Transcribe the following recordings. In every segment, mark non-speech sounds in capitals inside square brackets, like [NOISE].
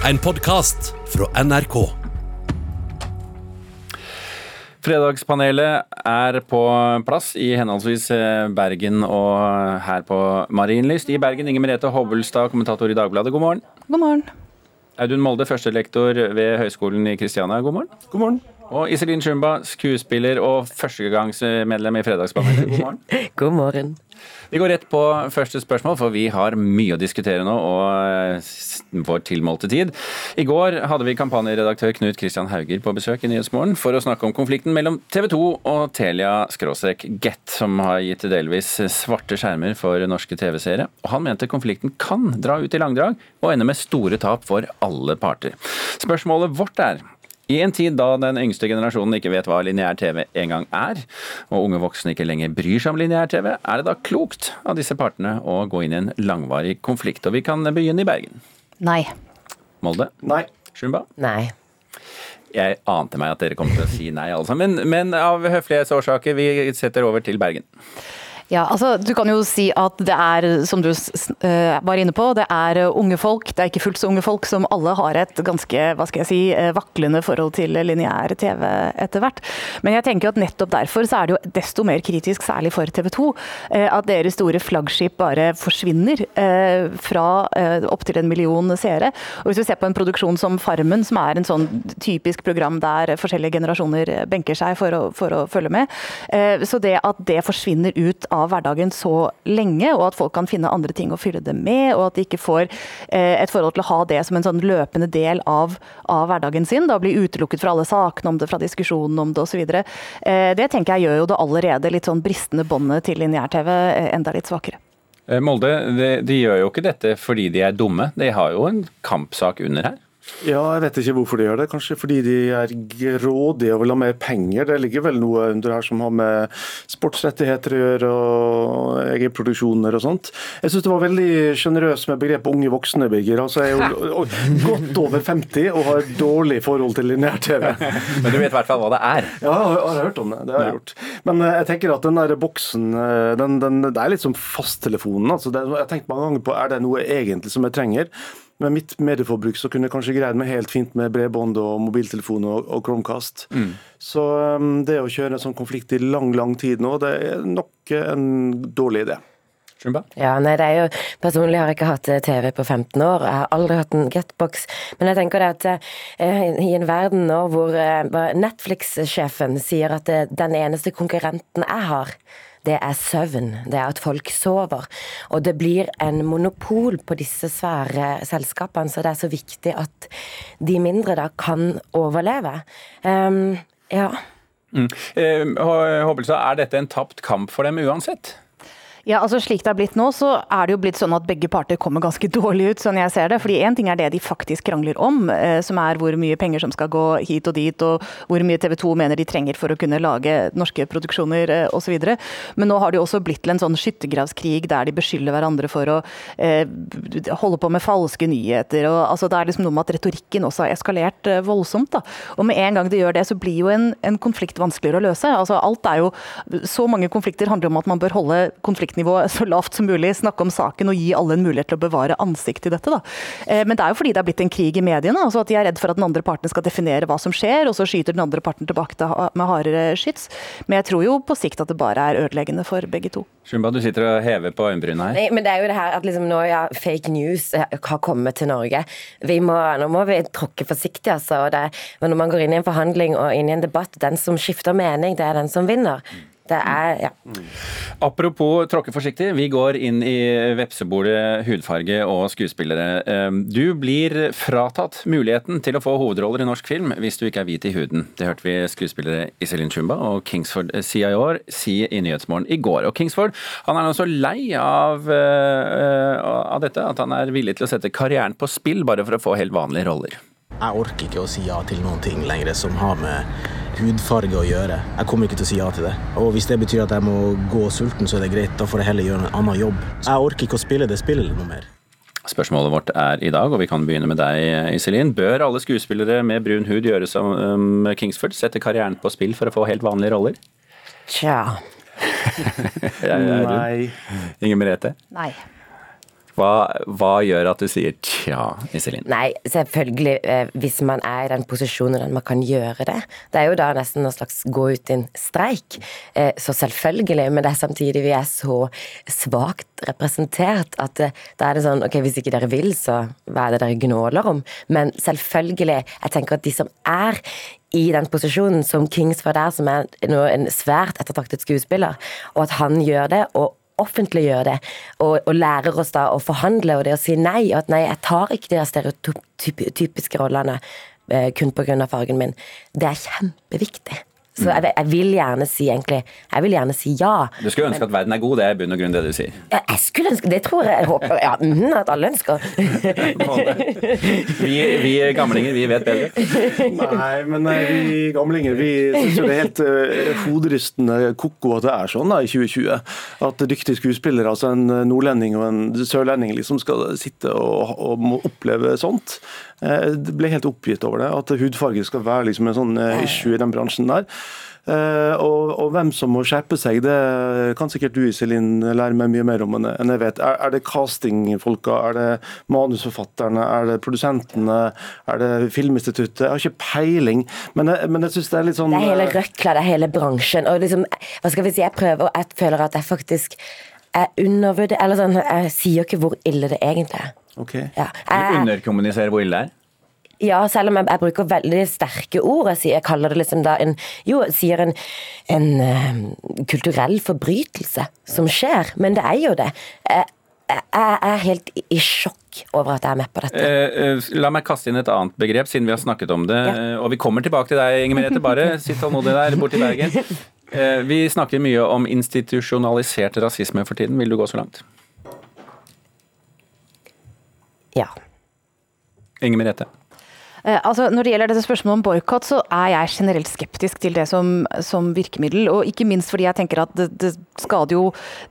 En podkast fra NRK. Fredagspanelet er på plass i henholdsvis eh, Bergen og her på Marienlyst. I Bergen, Inger Merete Hobbelstad, kommentator i Dagbladet, god morgen. God morgen. Audun Molde, førstelektor ved Høgskolen i Kristiania, god morgen. God morgen. Og Iselin Chumba, skuespiller og førstegangsmedlem i Fredagspanelet, god morgen. [LAUGHS] God morgen. Vi går rett på første spørsmål, for vi har mye å diskutere nå og eh, vår tilmålte tid. I går hadde vi kampanjeredaktør Knut Kristian Hauger på besøk i Nyhetsmorgen for å snakke om konflikten mellom TV 2 og Telia-Get, som har gitt delvis svarte skjermer for norske TV-seere. Og Han mente konflikten kan dra ut i langdrag og ende med store tap for alle parter. Spørsmålet vårt er i en tid da den yngste generasjonen ikke vet hva lineær TV engang er, og unge voksne ikke lenger bryr seg om lineær TV, er det da klokt av disse partene å gå inn i en langvarig konflikt? Og vi kan begynne i Bergen. Nei. Molde? Nei. Shumba? Nei. Jeg ante meg at dere kom til å si nei, alle sammen. Men, men av høflighetsårsaker, vi setter over til Bergen. Ja, altså Du kan jo si at det er, som du uh, var inne på, det er unge folk, det er ikke fullt så unge folk, som alle har et ganske hva skal jeg si, vaklende forhold til lineær TV etter hvert. Men jeg tenker at nettopp derfor så er det jo desto mer kritisk, særlig for TV 2, uh, at deres store flaggskip bare forsvinner fra opptil en million seere. Og Hvis vi ser på en produksjon som Farmen, som er en sånn typisk program der forskjellige generasjoner benker seg for å, for å følge med, så det at det forsvinner ut av av hverdagen så lenge, og at folk kan finne andre ting å fylle det med, og at de ikke får eh, et forhold til å ha det som en sånn løpende del av, av hverdagen sin. Da blir utelukket fra alle sakene om det, fra diskusjonen om det osv. Eh, det tenker jeg gjør jo det allerede litt sånn bristende båndet til lineær-TV eh, enda litt svakere. Molde, de, de gjør jo ikke dette fordi de er dumme, de har jo en kampsak under her? Ja, jeg vet ikke hvorfor de gjør det. Kanskje fordi de er grådige og vil ha mer penger. Det ligger vel noe under her som har med sportsrettigheter å gjøre og egenproduksjoner og sånt. Jeg syns det var veldig sjenerøs med begrepet unge voksne, Birger. Altså, jeg er jo godt over 50 og har et dårlig forhold til lineær-TV. [LAUGHS] Men du vet i hvert fall hva det er? Ja, jeg har hørt om det. Det har jeg gjort. Men eh, jeg tenker at den der boksen, eh, den, den, det er litt som fasttelefonen. Altså, jeg har tenkt mange ganger på er det noe egentlig som jeg trenger med mitt medieforbruk så kunne jeg kanskje greid meg helt fint med bredbånd og mobiltelefon og, og Chromecast. Mm. Så um, det å kjøre en sånn konflikt i lang, lang tid nå, det er nok en dårlig idé. Ja, nei, det er jo, Personlig har jeg ikke hatt eh, TV på 15 år, jeg har aldri hatt en Getbox. Men jeg tenker det at eh, i en verden nå hvor eh, Netflix-sjefen sier at det, den eneste konkurrenten jeg har, det er søvn. Det er at folk sover. Og det blir en monopol på disse svære selskapene, så det er så viktig at de mindre da kan overleve. Um, ja. Mm. Eh, Håbelstad, er dette en tapt kamp for dem uansett? Ja, altså Slik det har blitt nå, så er det jo blitt sånn at begge parter kommer ganske [LAUGHS] dårlig ut, sånn jeg ser det. Fordi én ting er det de faktisk krangler om, eh, som er hvor mye penger som skal gå hit og dit, og hvor mye TV 2 mener de trenger for å kunne lage norske produksjoner eh, osv. Men nå har det jo også blitt til en sånn skyttergravskrig der de beskylder hverandre for å eh, holde på med falske nyheter. og altså Det er liksom noe med at retorikken også har eskalert eh, voldsomt. da. Og med en gang de gjør det, så blir jo en, en konflikt vanskeligere å løse. Altså alt er jo, Så mange konflikter handler om at man bør holde konflikten konfliktnivået så lavt som mulig, snakke om saken og gi alle en mulighet til å bevare ansikt i dette. Da. Eh, men det er jo fordi det er blitt en krig i mediene. altså At de er redd for at den andre parten skal definere hva som skjer, og så skyter den andre parten tilbake med hardere skyts. Men jeg tror jo på sikt at det bare er ødeleggende for begge to. Shumba, du sitter og hever på øyenbrynene her. Nei, men det er jo det her at liksom nå, ja, fake news eh, har kommet til Norge. Må, nå må vi tråkke forsiktig, altså. Det, når man går inn i en forhandling og inn i en debatt, den som skifter mening, det er den som vinner. Det er, ja. Apropos tråkke forsiktig, vi går inn i vepsebordet hudfarge og skuespillere. Du blir fratatt muligheten til å få hovedroller i norsk film hvis du ikke er hvit i huden. Det hørte vi skuespillere Iselin Chumba og Kingsford CIOR si i Nyhetsmorgen i går. Og Kingsford han er nå så lei av, uh, av dette at han er villig til å sette karrieren på spill bare for å få helt vanlige roller. Jeg orker ikke å si ja til noen ting lenger som har med hudfarge å gjøre. Jeg kommer ikke til å si ja til det. Og hvis det betyr at jeg må gå sulten, så er det greit. Da får jeg heller gjøre en annen jobb. Jeg orker ikke å spille det spillet noe mer. Spørsmålet vårt er i dag, og vi kan begynne med deg, Iselin. Bør alle skuespillere med brun hud gjøre som um, Kingsford, sette karrieren på spill for å få helt vanlige roller? Tja [LAUGHS] Nei. Inger Merete? Nei. Hva, hva gjør at du sier tja, Iselin? Nei, selvfølgelig, eh, hvis man er i den posisjonen at man kan gjøre det. Det er jo da nesten en slags gå ut i en streik. Eh, så selvfølgelig, men det er samtidig vi er så svakt representert at eh, da er det sånn ok, hvis ikke dere vil, så hva er det dere gnåler om? Men selvfølgelig, jeg tenker at de som er i den posisjonen som Kings var der, som er en svært ettertraktet skuespiller, og at han gjør det, og offentliggjør det, og, og, lærer oss da å forhandle og det å si nei, og at nei, jeg tar ikke de stereotypiske rollene eh, kun pga. fargen min, det er kjempeviktig. Så jeg, jeg, vil gjerne si egentlig Jeg vil gjerne si ja. Du skulle ønske men, at verden er god, det er i bunn og grunn det du sier? Ja, jeg skulle ønske Det tror jeg, jeg håper ja, mm, at alle ønsker. vi, vi, gamlinger, vi vet bedre. Nei, men nei, vi gamlinger vi syns jo det er helt uh, hoderystende ko-ko at det er sånn da, i 2020. At dyktige skuespillere, altså en nordlending og en sørlending, liksom skal sitte og, og må oppleve sånt. Jeg eh, ble helt oppgitt over det. At hudfarge skal være liksom en sånn eh, issue i den bransjen der. Uh, og, og, hvem som må skjerpe seg, det kan sikkert du Iselin lære meg mye mer om enn jeg vet. Er, er det castingfolka, er det manusforfatterne, er det produsentene, er det Filminstituttet? Jeg har ikke peiling, men jeg, men jeg synes det er litt sånn Det er hele røkla, det er hele bransjen. Og liksom, hva skal vi si, jeg prøver, og jeg føler at jeg faktisk er undervurderer Eller sånn, jeg sier ikke hvor ille det egentlig er. Okay. Ja. Du underkommuniserer hvor ille det er? Ja, selv om jeg, jeg, bruker veldig sterke ord. Jeg, sier, jeg kaller det liksom da en Jo, sier en, en uh, kulturell forbrytelse som skjer, men det er jo det. Jeg, jeg er helt i sjokk over at jeg er med på dette. Eh, eh, la meg kaste inn et annet begrep, siden vi har snakket om det. Ja. Og vi kommer tilbake til deg, Inger Merete. Bare [LAUGHS] sitt tålmodig der borte i Bergen. Eh, vi snakker mye om institusjonalisert rasisme for tiden. Vil du gå så langt? Ja. Inger Merete? Eh, altså, når det gjelder dette spørsmålet om boikott, så er jeg generelt skeptisk til det som, som, virkemiddel. Og ikke minst fordi jeg tenker at det, det, skader jo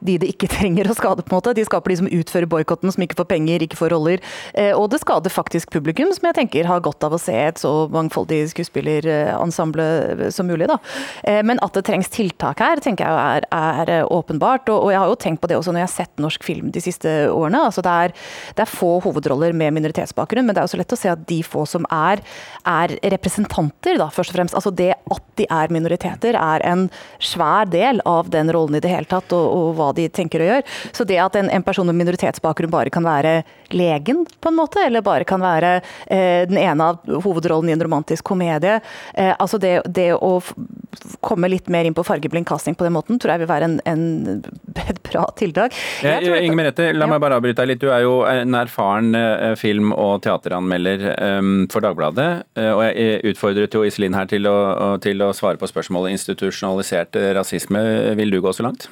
de det ikke [LAUGHS] trenger å skade. på en måte. De skaper de som utfører boikotten, som ikke får penger, ikke får roller. Eh, og det skader faktisk publikum, som jeg tenker har godt av å se et så mangfoldig skuespillerensemble som mulig. da. Eh, men at det trengs tiltak her, tenker jeg er, er åpenbart. Og, og, jeg har jo tenkt på det også når jeg har sett norsk film de siste årene. altså Det er, det er få hovedroller med minoritetsbakgrunn, men det er også lett å se at de få som er er, er representanter, da, først og fremst. Altså det at de er minoriteter, er en svær del av den rollen i det hele tatt, og, og hva de tenker å gjøre. Så det at en, en, person med minoritetsbakgrunn bare kan være legen, på en måte, eller bare kan være eh, den ene av hovedrollen i en romantisk komedie, eh, altså det, det, å komme litt mer inn på fargeblind casting på den måten, tror jeg vil være en, en, et bra tiltak. Ja, Inger Merete, la meg bare avbryte deg litt. Du er jo en erfaren eh, film- og teateranmelder for for Dagbladet. Eh, og jeg utfordret jo Iselin her til å, til å svare på spørsmålet institusjonalisert rasisme. Vil du gå så langt?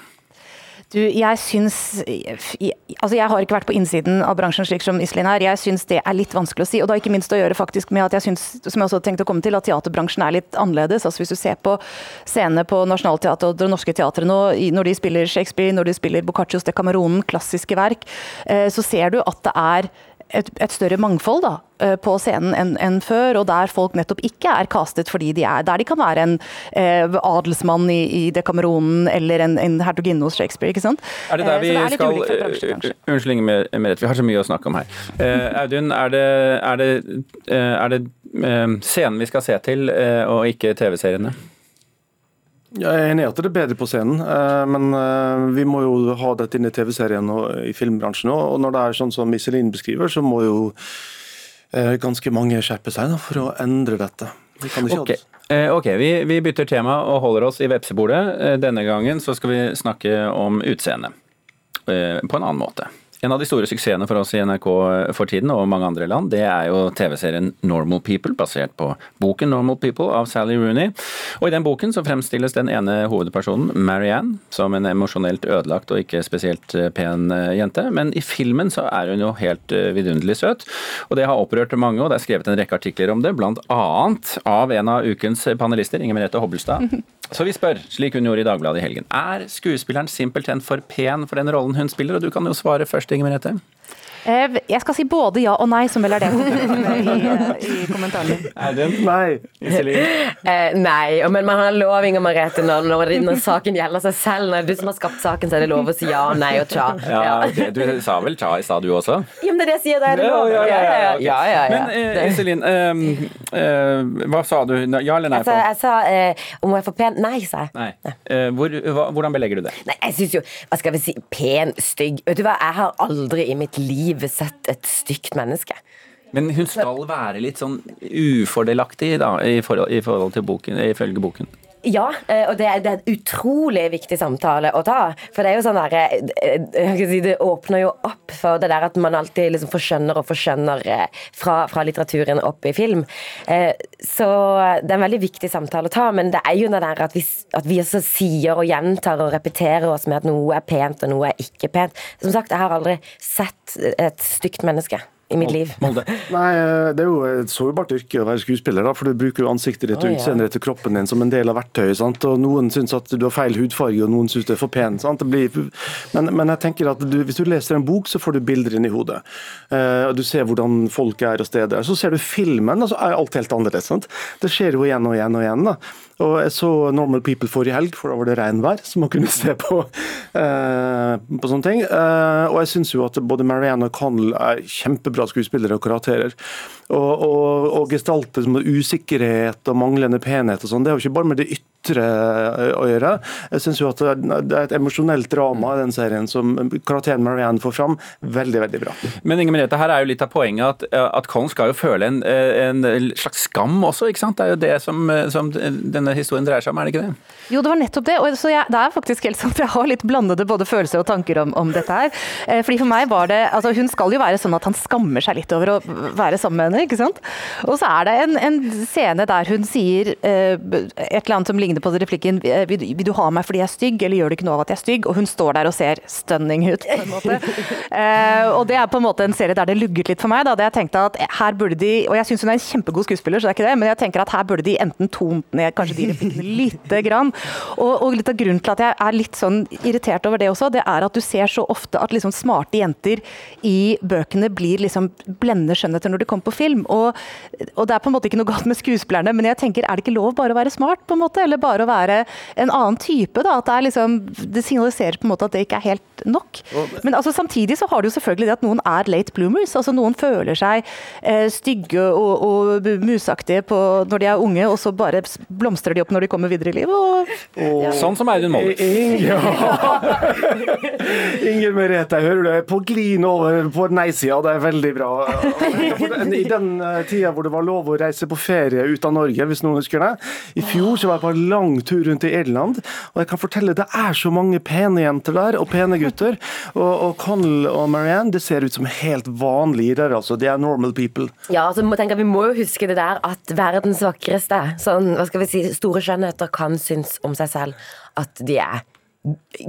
Du, jeg syns Altså, jeg har ikke vært på innsiden av bransjen slik som Iselin er. Jeg syns det er litt vanskelig å si. Og det har ikke minst å gjøre faktisk med at jeg syns, som jeg også tenkte å komme til, at teaterbransjen er litt annerledes. Altså hvis du ser på scenene på Nationaltheatret og det norske teatret nå, når de spiller Shakespeare, når de spiller Boccaccios Decameronen, klassiske verk, eh, så ser du at det er et, et, større mangfold da, eh, på scenen enn en før, og der folk nettopp ikke er castet fordi de er Der de kan være en eh, adelsmann i, i Dekameronen eller en, en hertuginne hos Shakespeare. ikke sant? Er det der vi det skal bransje, Unnskyld, Inge Merete, vi har så mye å snakke om her. Eh, Audun, er det, er det, er det scenen vi skal se til, og ikke TV-seriene? Jeg er enig i at det er bedre på scenen, eh, men eh, vi må jo ha dette inn i TV-serien og i filmbransjen òg. Og når det er sånn som Iselin beskriver, så må jo eh, ganske mange skjerpe seg for å endre dette. Vi kan ikke okay. Ok, vi, vi, bytter tema og holder oss i vepsebordet. Denne gangen så skal vi snakke om utseende på en annen måte. En av de store suksessene for oss i NRK for tiden, og mange andre land, det er jo TV-serien Normal People, basert på boken Normal People av Sally Rooney. Og I den boken så fremstilles den ene hovedpersonen, Marianne, som en emosjonelt ødelagt og ikke spesielt eh, pen eh, jente. Men i filmen så er hun jo helt eh, vidunderlig søt, og det har opprørt mange, og det er skrevet en rekke artikler om det, blant annet av en av ukens panelister, Inger Merete Hobbelstad. [LAUGHS] Så vi spør, slik hun gjorde i Dagbladet i helgen, er skuespilleren simpelthen for pen for den rollen hun spiller? Og du kan jo svare først, Inger Merete. Eh, Jeg skal si både ja og nei, som vel er det jeg i, eh, i kommentarene. Audun? Nei. Iselin? Eh, nei, men man har lov, Inger Merete, når, når, når saken gjelder seg selv. Når det er du som har skapt saken, så er det lov å si ja, og nei og tja. Ja, det, Du sa vel tja i stad, du også? Ja, men det er det jeg sier, det er det lov. ja, ja, ja, ok. ja, ja, ja. Men eh, Iselin, eh, eh, hva sa du? Ja eller nei Altså, på? jeg sa eh, om jeg får pen. Nei, sa jeg. Nei. Eh, hvor, hva, hvordan belegger du det? Nei, jeg syns jo Hva skal vi si? Pen, stygg. Vet du hva, jeg har aldri i mitt liv sett et stygt menneske. Men hun skal være litt sånn ufordelaktig da, i forhold, i forhold til boken, ifølge boken. Ja, eh, og det er, det er en utrolig viktig samtale å ta. For det er jo sånn der, eh, eh, si, Det åpner jo opp for det der at man alltid liksom forskjønner og forskjønner fra, fra litteraturen opp i film. Så det er en veldig viktig samtale å ta, men det er jo det der at vi, at vi også sier og gjentar og repeterer oss med at noe er pent og noe er ikke pent. Som sagt, jeg har aldri sett et stygt menneske i mitt liv. Molde. [LAUGHS] Nei, eh, det er jo et sårbart yrke å være skuespiller, da, for du bruker jo ansiktet ditt og utseendet ditt og kroppen din som en del av verktøyet. sant? Og Noen syns at du har feil hudfarge, og noen syns du er for pen. sant? Det blir, men, men jeg tenker at du, hvis du leser en bok, så får du bilder inn i hodet. Eh, og Du ser hvordan folk er og steder. Så ser du filmen, og så er alt helt annerledes. sant? Det skjer jo igjen og igjen og igjen. da. Og Jeg så Normal People forrige helg, for da var det regnvær, så man kunne [LAUGHS] se på, eh, på sånne ting. Eh, og jeg syns jo at både Marianne og Connell er kjempebra skuespillere og karakterer. Og, og, og gestalter som usikkerhet og manglende penhet og sånn, det er jo ikke bare med det ytre eh, å gjøre. Jeg syns jo at det er et emosjonelt drama i den serien som karakteren Marianne får fram. Veldig, veldig bra. Men Inge Merete, her er jo litt av poenget at, at Colin skal jo føle en, en slags skam også, ikke sant? Det er jo det som, som denne historien dreier seg om, er det ikke det? Jo, det var nettopp det. Og så jeg, det er faktisk helt sant. Jeg har litt blandede både følelser og tanker om, om dette her. Eh, fordi for meg var det altså Hun skal jo være sånn at han skammer seg litt over å være sammen med henne, ikke sant. Og så er det en, en scene der hun sier eh, et eller annet som ligner på replikken eh, vil, du- ha meg fordi jeg er stygg, eller gjør du ikke noe av at jeg er stygg? Og hun står der og ser stunning ut, på en måte. [LAUGHS] Eh, og det er på en måte en serie der det lugget litt for meg. Da. Det jeg tenkte at her burde de, Og jeg syns hun er en kjempegod skuespiller, så det er ikke det, men jeg tenker at her burde de enten tont ned kanskje de replikkene [LAUGHS] lite grann. Og, og litt av grunnen til at jeg er litt sånn irritert over det også, det er at du ser så ofte at liksom smarte jenter i bøkene blir liksom blendende skjønnheter når de kommer på film. Og, og det er på en måte ikke noe galt med skuespillerne, men jeg tenker, er det ikke lov bare å være smart, på en måte? Eller bare å være en annen type? da, at Det er liksom, det signaliserer på en måte at det ikke er helt nok. Men altså, samtidig så har du jo selvfølgelig det at noen er late bloomers. altså Noen føler seg eh, stygge og, og musaktige på, når de er unge, og så bare blomstrer de opp når de kommer videre i livet. og Sånn som Audun Molde. Ja. [LAUGHS] Inger Merete, hører du er på glid over på nei-sida. Det er veldig bra. I den eh, tida hvor det var lov å reise på ferie ut av Norge, hvis noen husker det. I fjor så var jeg på lang tur rundt i Irland, og jeg kan fortelle det er så mange pene jenter der, og pene gutter. [LAUGHS] Og, og Connell og Marianne, det ser ut som helt vanlige der, altså. De er normal people. Ja, så må, tenker Vi må jo huske det der at verdens vakreste, sånn, hva skal vi si, store skjønnheter kan synes om seg selv at de er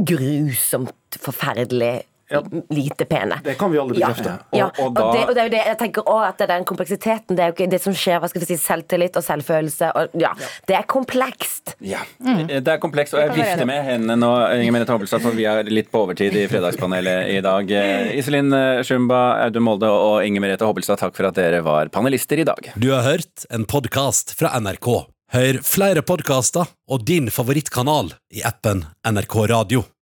grusomt forferdelig Ja. lite pene. Det kan vi alle bekrefte. Ja, Og- og og, da- det, og det er jo det jeg tenker også at det er den kompleksiteten, det er jo ikke det som skjer, hva skal vi si, selvtillit og selvfølelse, og ja, det er komplekst. Ja. Det er komplekst, og jeg vifter med hendene nå, Inger Hobbelstad, for vi er litt på overtid i Fredagspanelet i dag. Eh, Iselin Shumba, Audun Molde og Inger Merete Hobbelstad, takk for at dere var panelister i dag. Du har hørt en podkast fra NRK. Hør flere podkaster og din favorittkanal i appen NRK Radio.